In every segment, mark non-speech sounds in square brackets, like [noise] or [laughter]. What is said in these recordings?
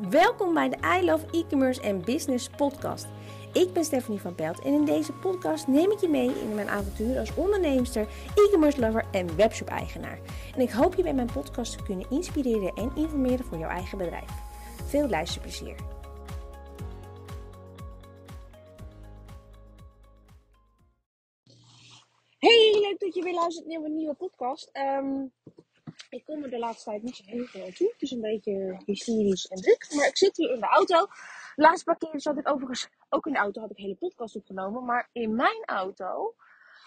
Welkom bij de I Love E-commerce en Business podcast. Ik ben Stephanie van Pelt en in deze podcast neem ik je mee in mijn avontuur als onderneemster, e-commerce lover en webshop eigenaar. En ik hoop je bij mijn podcast te kunnen inspireren en informeren voor jouw eigen bedrijf. Veel luisterplezier. Hey, leuk dat je weer luistert naar een nieuwe podcast. Ehm, ik kom er de laatste tijd niet zo heel veel aan toe. Het is een beetje hysterisch en druk. Maar ik zit hier in de auto. De laatste paar keer zat ik overigens ook in de auto. Had ik hele podcast opgenomen. Maar in mijn auto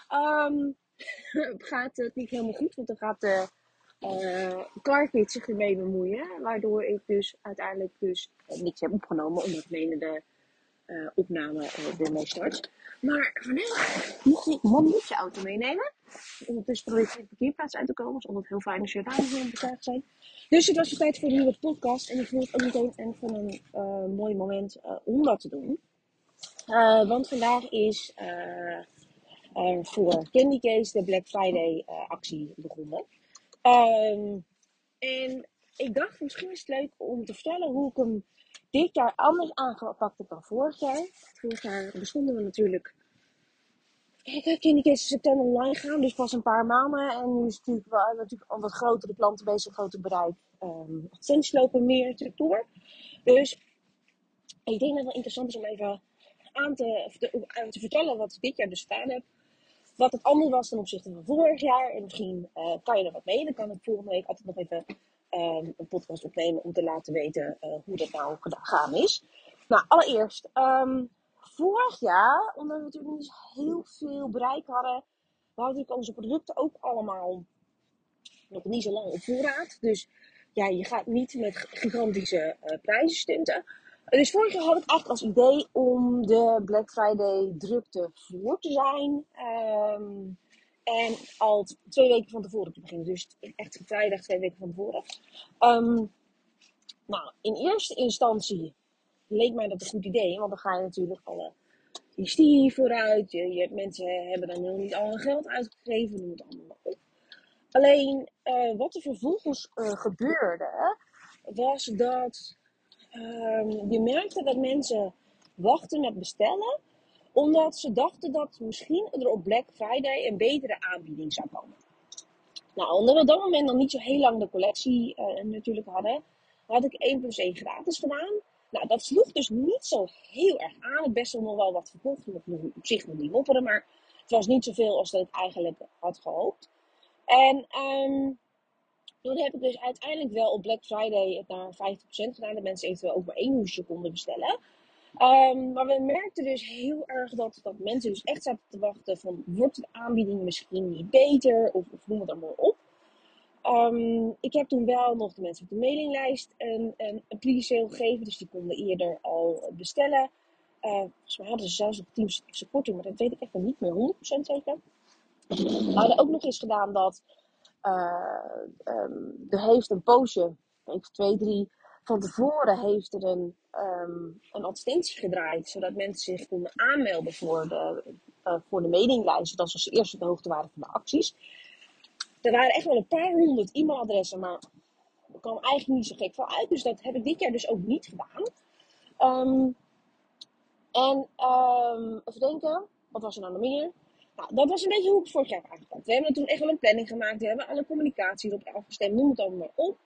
ehm, [laughs] gaat het niet helemaal goed. Want dan gaat de uh, Clarkit zich ermee bemoeien. Waardoor ik dus uiteindelijk dus eh, niks heb opgenomen. Omdat menen de uh, opname uh, ermee start. Maar vandaag mocht ik je auto meenemen. Ondertussen probeer ik de parkeerplaats uit te komen. Altijd heel fijn als je daar voor in betuigd zijn. Dus het was de tijd voor een nieuwe podcast. En ik vond het ook meteen een van een uh, mooi moment om dat te doen. want vandaag is voor Candy Case de Black Friday actie begonnen. Um, en ik dacht, misschien is het leuk om te vertellen hoe ik hem dit jaar anders aangepakt heb dan vorig jaar. Vorig jaar bestonden we natuurlijk. Kijk, Candy Case in september online gaan, dus pas een paar maanden. En nu is het natuurlijk wel natuurlijk al wat grotere klanten bezig, groter bereik. Um, lopen meer door. Dus ik denk dat het wel interessant is om even aan te, aan te vertellen wat ik dit jaar dus gedaan heb wat het anders was ten opzichte van vorig jaar. En misschien uh, kan je er wat mee. Dan kan ik volgende week altijd nog even um, een podcast opnemen om te laten weten uh, hoe dat nou gegaan is. Nou, allereerst, um, vorig jaar, omdat we natuurlijk niet heel veel bereik hadden, we hadden natuurlijk onze producten ook allemaal nog niet zo lang op voorraad. Dus ja, je gaat niet met gigantische uh, prijzen stunten. Dus vorig jaar had ik eigenlijk als idee om de Black Friday drukte voor te zijn. Um, en al twee weken van tevoren te beginnen. Dus echt vrijdag twee weken van tevoren. Um, nou, in eerste instantie leek mij dat een goed idee. Want dan ga je natuurlijk alle hysterie vooruit. Je, je, mensen hebben dan nog niet al hun geld uitgegeven. Noem het allemaal op. Alleen, uh, wat er vervolgens uh, gebeurde, was dat um, je merkte dat mensen wachten met bestellen omdat ze dachten dat misschien er op Black Friday een betere aanbieding zou komen. Nou, omdat we op dat moment nog niet zo heel lang de collectie uh, natuurlijk hadden, had ik 1 plus 1 gratis gedaan. Nou, dat sloeg dus niet zo heel erg aan. Het best nog wel wat verkocht, op zich nog niet mopperen, maar het was niet zoveel als dat ik eigenlijk had gehoopt. En um, toen heb ik dus uiteindelijk wel op Black Friday het naar 50% gedaan. Dat mensen eventueel ook maar één hoesje konden bestellen. Um, maar we merkten dus heel erg dat, dat mensen dus echt zaten te wachten van wordt de aanbieding misschien niet beter of, of noem het allemaal op. Um, ik heb toen wel nog de mensen op de mailinglijst een, een, een pre-sale gegeven, dus die konden eerder al bestellen. Uh, volgens mij hadden ze zelfs 10% extra korting, maar dat weet ik echt niet meer 100% zeker. We hadden ook nog eens gedaan dat uh, um, er heeft een poosje, even twee, drie, van tevoren heeft er een, um, een advertentie gedraaid, zodat mensen zich konden aanmelden voor de, uh, voor de mailinglijst, zodat ze als eerste op de hoogte waren van de acties. Er waren echt wel een paar honderd e-mailadressen, maar er kwam eigenlijk niet zo gek van uit. Dus dat heb ik dit jaar dus ook niet gedaan. Um, en um, even denken, wat was er nou nog meer? Nou, dat was een beetje hoe ik het vorig jaar heb aangepakt. We hebben toen echt wel een planning gemaakt. We hebben alle communicatie erop afgestemd, noem het allemaal maar op.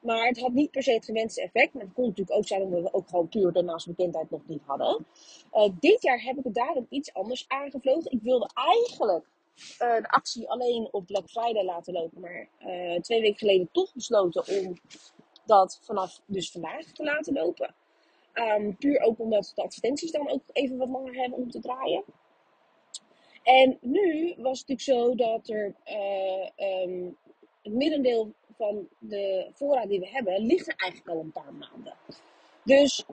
Maar het had niet per se het gewenste effect. Maar het kon natuurlijk ook zijn omdat we ook gewoon puur daarnaast bekendheid nog niet hadden. Uh, dit jaar heb ik het daarom iets anders aangevlogen. Ik wilde eigenlijk uh, de actie alleen op Black Friday laten lopen. Maar uh, twee weken geleden toch besloten om dat vanaf dus vandaag te laten lopen. Um, puur ook omdat de advertenties dan ook even wat langer hebben om te draaien. En nu was het natuurlijk zo dat er uh, um, het middendeel van de voorraad die we hebben, ligt er eigenlijk al een paar maanden. Dus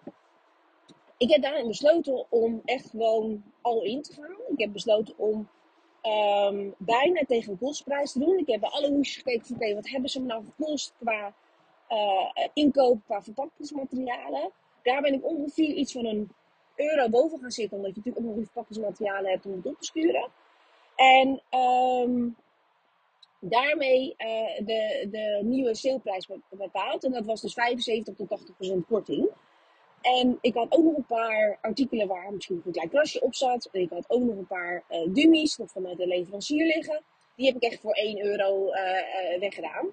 ik heb daarin besloten om echt gewoon al in te gaan. Ik heb besloten om um, bijna tegen een kostprijs te doen. Ik heb bij alle hoesjes gekeken van oké, wat hebben ze me nou gekost qua uh, inkoop, qua verpakkingsmaterialen. Daar ben ik ongeveer iets van een euro boven gaan zitten, omdat je natuurlijk ook nog die verpakkingsmaterialen hebt om het op te sturen. En um, daarmee uh, de, de nieuwe saleprijs bepaald. En dat was dus 75 tot 80% korting. En ik had ook nog een paar artikelen waar misschien een klein krasje op zat. En ik had ook nog een paar uh, dummies nog vanuit de leverancier liggen. Die heb ik echt voor 1 euro uh, weggedaan.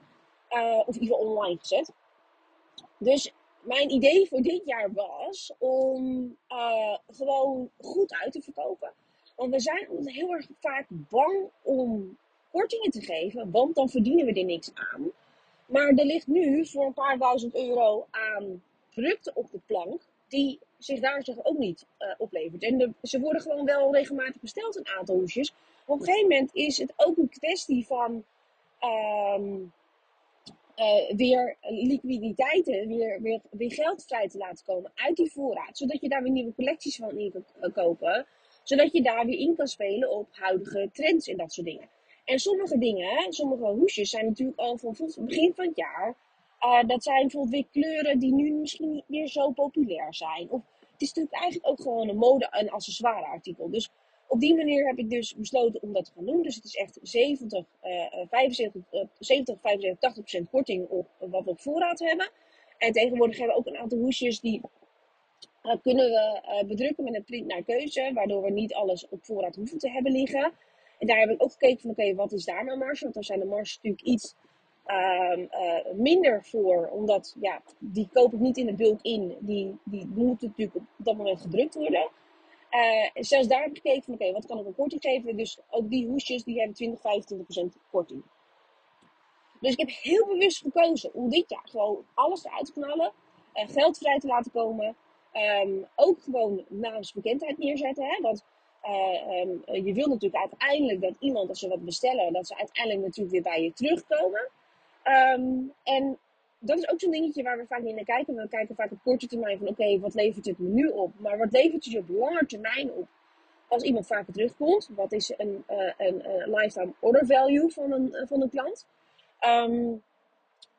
of in ieder geval online gezet. Dus mijn idee voor dit jaar was om gewoon goed uit te verkopen. Want we zijn heel erg vaak bang om kortingen te geven, want dan verdienen we er niks aan. Maar er ligt nu voor een paar duizend euro aan producten op de plank die zich daar zich ook niet uh, oplevert. En ze worden gewoon wel regelmatig besteld, een aantal hoesjes. op een gegeven moment is het ook een kwestie van uh, weer liquiditeiten, weer, weer, weer geld vrij te laten komen uit die voorraad. Zodat je daar weer nieuwe collecties van in kan eh, kopen. Zodat je daar weer in kan spelen op huidige trends en dat soort dingen. En sommige dingen, sommige hoesjes zijn natuurlijk al van het begin van het jaar. Uh, dat zijn bijvoorbeeld weer kleuren die nu misschien niet meer zo populair zijn. Of het is natuurlijk eigenlijk ook gewoon een mode- en accessoire artikel. Dus op die manier heb ik dus besloten om dat te gaan doen. Dus het is echt 70, uh, 75, uh, 70 75, 80% korting op wat we op voorraad hebben. En tegenwoordig hebben we ook een aantal hoesjes die uh, kunnen we uh, bedrukken met een print naar keuze. Waardoor we niet alles op voorraad hoeven te hebben liggen. En daar heb ik ook gekeken van oké, wat is daar mijn marge? Want dan zijn de marges natuurlijk iets uh, uh, minder voor. Omdat ja, die koop ik niet in de bulk in. Die, die moeten natuurlijk op dat moment gedrukt worden. Uh, zelfs daar heb ik gekeken van oké, wat kan ik een korting geven? Dus ook die hoesjes die hebben 20, 25% korting. Dus ik heb heel bewust gekozen om dit jaar gewoon alles eruit te knallen. geld vrij te laten komen. Um, ook gewoon naamsbekendheid neerzetten. Hè? Want um, je wil natuurlijk uiteindelijk dat iemand, als ze wat bestellen, dat ze uiteindelijk natuurlijk weer bij je terugkomen. Um, en dat is ook zo'n dingetje waar we vaak niet naar kijken. We kijken vaak op korte termijn van oké, wat levert het me nu op? Maar wat levert het je op lange termijn op? Als iemand vaker terugkomt, wat is een, uh, een uh, lifetime order value van een, uh, van een klant? Um,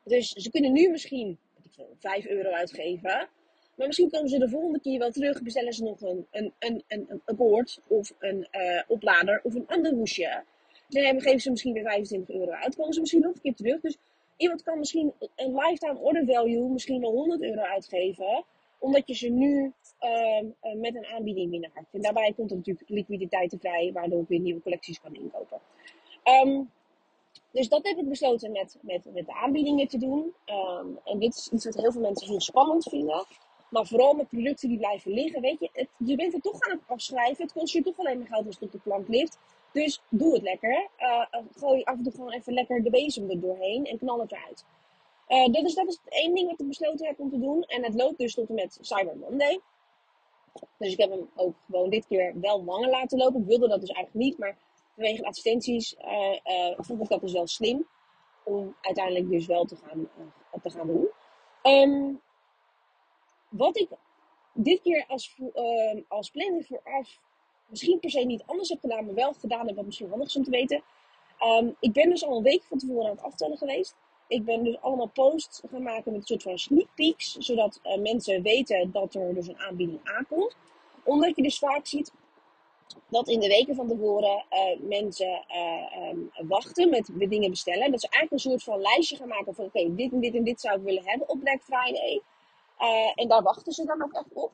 dus ze kunnen nu misschien 5 euro uitgeven. Maar misschien komen ze de volgende keer wel terug. Bestellen ze nog een, een, een, een, een of een oplader of een ander hoesje. Dan geven ze misschien weer 25 euro uit. Komen ze misschien nog een keer terug. Dus iemand kan misschien een lifetime order value misschien wel 100 euro uitgeven. Omdat je ze nu uh, met een aanbieding binnenhaakt. En daarbij komt er natuurlijk liquiditeit vrij. Waardoor ik weer nieuwe collecties kan inkopen. Um, dus dat heb ik besloten met, met, met de aanbiedingen te doen. Um, en dit is iets wat heel veel mensen heel spannend vinden. Maar vooral met producten die blijven liggen. Weet je, het, je bent er toch aan het afschrijven. Het kost je toch alleen maar geld als het op de plank ligt. Dus doe het lekker. Uh, gooi af en toe gewoon even lekker de bezem er doorheen en knal het eruit. Uh, dat, is, dat is het één ding wat ik besloten heb om te doen. En het loopt dus tot en met Cyber Monday. Dus ik heb hem ook gewoon dit keer wel langer laten lopen. Ik wilde dat dus eigenlijk niet. Maar vanwege advertenties uh, vond ik dat dus wel slim. Om uiteindelijk dus wel te gaan, te gaan doen. Um, wat ik dit keer als, als planning vooraf misschien per se niet anders heb gedaan, maar wel gedaan heb, wat misschien handig is om te weten. Um, ik ben dus al een week van tevoren aan het aftellen geweest. Ik ben dus allemaal posts gaan maken met een soort van sneak peeks, zodat uh, mensen weten dat er dus een aanbieding aankomt. Omdat je dus vaak ziet dat in de weken van tevoren uh, mensen uh, um, wachten met dingen bestellen. Dat ze eigenlijk een soort van lijstje gaan maken van oké, dit en dit en dit zou ik willen hebben op Black Friday. En daar wachten ze dan ook echt op.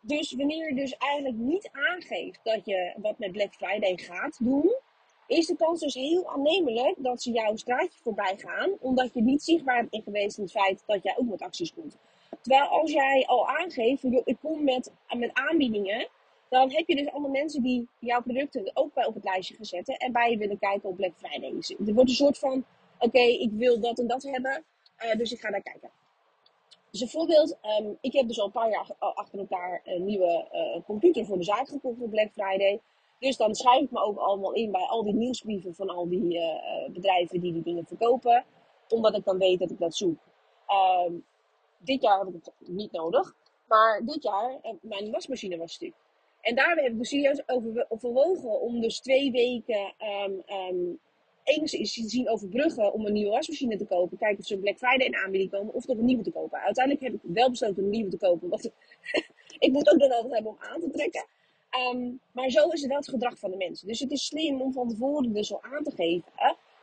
Dus wanneer je dus eigenlijk niet aangeeft dat je wat met Black Friday gaat doen, is de kans dus heel aannemelijk dat ze jouw straatje voorbij gaan, omdat je niet zichtbaar bent geweest in het feit dat jij ook met acties komt. Terwijl als jij al aangeeft, ik kom met, met aanbiedingen, dan heb je dus allemaal mensen die jouw producten ook bij op het lijstje gezet en bij je willen kijken op Black Friday. Dus er wordt een soort van, oké, ik wil dat en dat hebben, uh, dus ik ga daar kijken. Dus een voorbeeld, um, ik heb dus al een paar jaar achter elkaar een nieuwe uh, computer voor de zaak gekocht voor Black Friday. Dus dan schrijf ik me ook allemaal in bij al die nieuwsbrieven van al die uh, bedrijven die die dingen verkopen. Omdat ik dan weet dat ik dat zoek. Um, dit jaar heb ik het niet nodig. Maar dit jaar, mijn wasmachine was stuk. En daar heb ik dus serieus over overwogen om dus twee weken um, enigszins zien overbruggen om een nieuwe wasmachine te kopen. Kijken of ze Black Friday in aanbieding komen of toch een nieuwe te kopen. Uiteindelijk heb ik wel besloten een nieuwe te kopen. Want [laughs] ik moet ook dan altijd hebben om aan te trekken. Um, maar zo is het wel het gedrag van de mensen. Dus het is slim om van tevoren dus al aan te geven.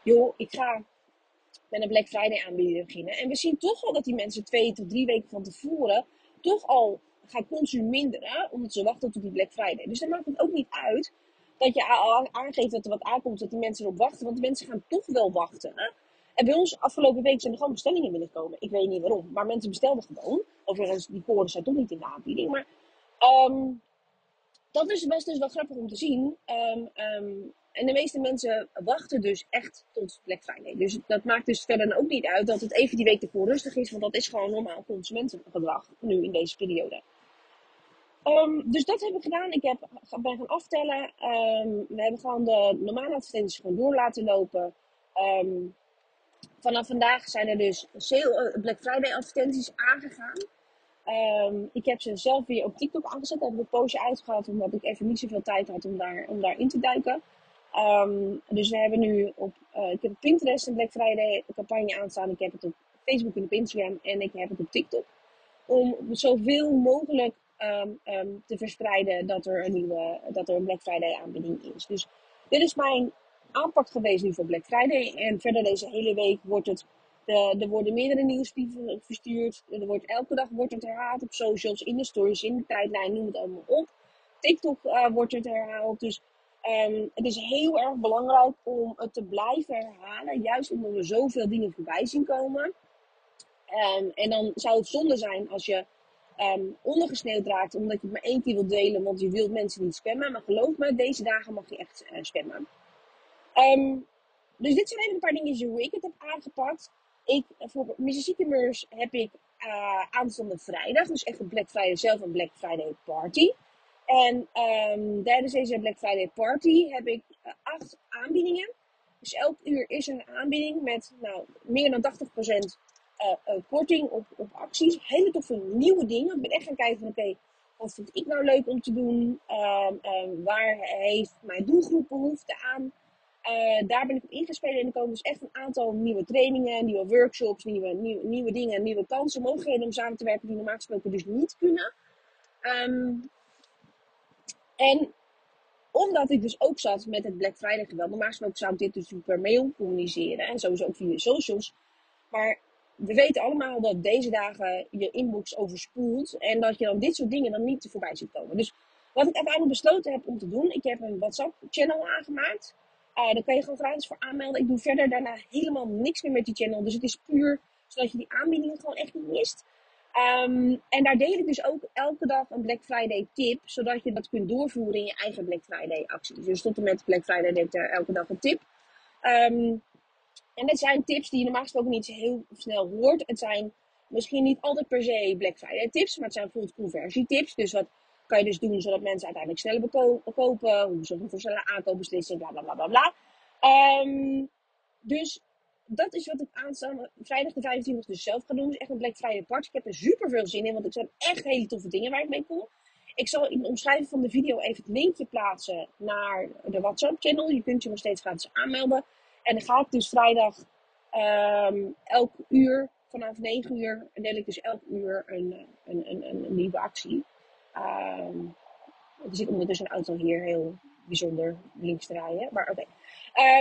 Joh, ik ga met een Black Friday aanbieding beginnen. En we zien toch al dat die mensen twee tot drie weken van tevoren toch al gaan consumeren, omdat ze wachten tot die Black Friday. Dus dan maakt het ook niet uit dat je aangeeft dat er wat aankomt, dat die mensen erop wachten. Want de mensen gaan toch wel wachten. Hè? En bij ons afgelopen week zijn er gewoon bestellingen binnengekomen. Ik weet niet waarom, maar mensen bestelden gewoon. Overigens, die koren zijn toch niet in de aanbieding. Maar um, dat is best dus wel grappig om te zien. Um, um, en de meeste mensen wachten dus echt tot Black Friday. Dus dat maakt dus verder ook niet uit dat het even die week ervoor rustig is. Want dat is gewoon normaal consumentengedrag nu in deze periode. Um, dus dat heb ik gedaan. Ik heb, ben gaan aftellen. Um, we hebben gewoon de normale advertenties gewoon door laten lopen. Um, vanaf vandaag zijn er dus sale, uh, Black Friday advertenties aangegaan. ik heb ze zelf weer op TikTok aangezet. Daar heb ik een poosje uitgehad omdat ik even niet zoveel tijd had om, daar, om daarin te duiken. dus we hebben nu op, uh, ik heb op Pinterest een Black Friday campagne aanstaan. Ik heb het op Facebook en op Instagram en ik heb het op TikTok. Om zoveel mogelijk um, um, te verspreiden dat er een nieuwe dat er een Black Friday aanbieding is. Dus dit is mijn aanpak geweest nu voor Black Friday. En verder deze hele week wordt het. De, er worden meerdere nieuwsbrieven verstuurd. Er wordt, elke dag wordt het herhaald op socials, in de stories, in de tijdlijn, noem het allemaal op. TikTok uh, wordt het herhaald. Dus um, het is heel erg belangrijk om het te blijven herhalen. Juist omdat er zoveel dingen voorbij zien komen. En dan zou het zonde zijn als je um, ondergesneeuwd raakt omdat je het maar één keer wilt delen, want je wilt mensen niet spammen. Maar geloof me, deze dagen mag je echt uh, dus dit zijn even een paar dingen hoe ik het heb aangepakt. Ik, voor Mississippi heb ik uh, aanstaande vrijdag, dus echt een Black Friday zelf, een Black Friday party. En um, tijdens deze Black Friday party heb ik acht aanbiedingen. Dus elk uur is een aanbieding met nou, meer dan 80% uh, korting op, op acties. Hele toffe nieuwe dingen. Ik ben echt gaan kijken van oké, wat vind ik nou leuk om te doen? Uh, waar heeft mijn doelgroep behoefte aan? Uh, daar ben ik op ingespeeld en er komen dus echt een aantal nieuwe trainingen, nieuwe workshops, nieuwe, nieuwe, dingen, nieuwe kansen, mogelijkheden om samen te werken die normaal gesproken dus niet kunnen. Um, en omdat ik dus ook zat met het Black Friday geweld, normaal gesproken zou ik dit dus per mail communiceren en sowieso ook via socials. Maar we weten allemaal dat deze dagen je inbox overspoelt. En dat je dan dit soort dingen dan niet voorbij ziet komen. Dus wat ik uiteindelijk besloten heb om te doen. Ik heb een WhatsApp channel aangemaakt. Uh, daar kan je gewoon gratis voor aanmelden. Ik doe verder daarna helemaal niks meer met die channel. Dus het is puur zodat je die aanbiedingen gewoon echt niet mist. Um, en daar deel ik dus ook elke dag een Black Friday tip. Zodat je dat kunt doorvoeren in je eigen Black Friday acties. Dus tot en met Black Friday denk ik elke dag een tip. Um, en dat zijn tips die je normaal gesproken niet zo heel snel hoort. Het zijn misschien niet altijd per se Black Friday tips, maar het zijn bijvoorbeeld conversietips. Dus wat kan je dus doen zodat mensen uiteindelijk sneller kopen, hoe ze voor sneller aankoopbeslissing, bla bla bla bla bla. Um, dus dat is wat ik aanstaande vrijdag de 25 dus zelf ga doen. Dus echt een Black Friday party. Ik heb er super veel zin in, want ik zijn echt hele toffe dingen waar ik mee kom. Ik zal in de omschrijving van de video even het linkje plaatsen naar de WhatsApp channel. Je kunt je nog steeds gratis aanmelden. En dan ga dus vrijdag um, elk uur, vanaf 9 uur, deel ik dus elk uur een, een, een, een nieuwe actie. Um, er zit ondertussen een auto hier heel bijzonder links te rijden. Maar oké.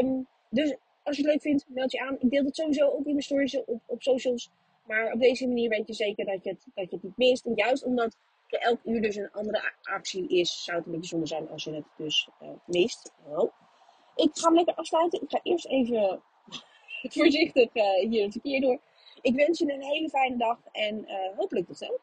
Um, dus als je het leuk vindt, meld je aan. Ik deel het sowieso ook in mijn stories op, op socials. Maar op deze manier weet je zeker dat je het, dat je het niet mist. En juist omdat er elk uur dus een andere actie is, zou het een beetje zonde zijn als je het dus uh, mist. Oh. Ik ga hem lekker afsluiten. Ik ga eerst even [laughs] voorzichtig uh, hier het verkeer door. Ik wens je een hele fijne dag en uh, hopelijk tot zo.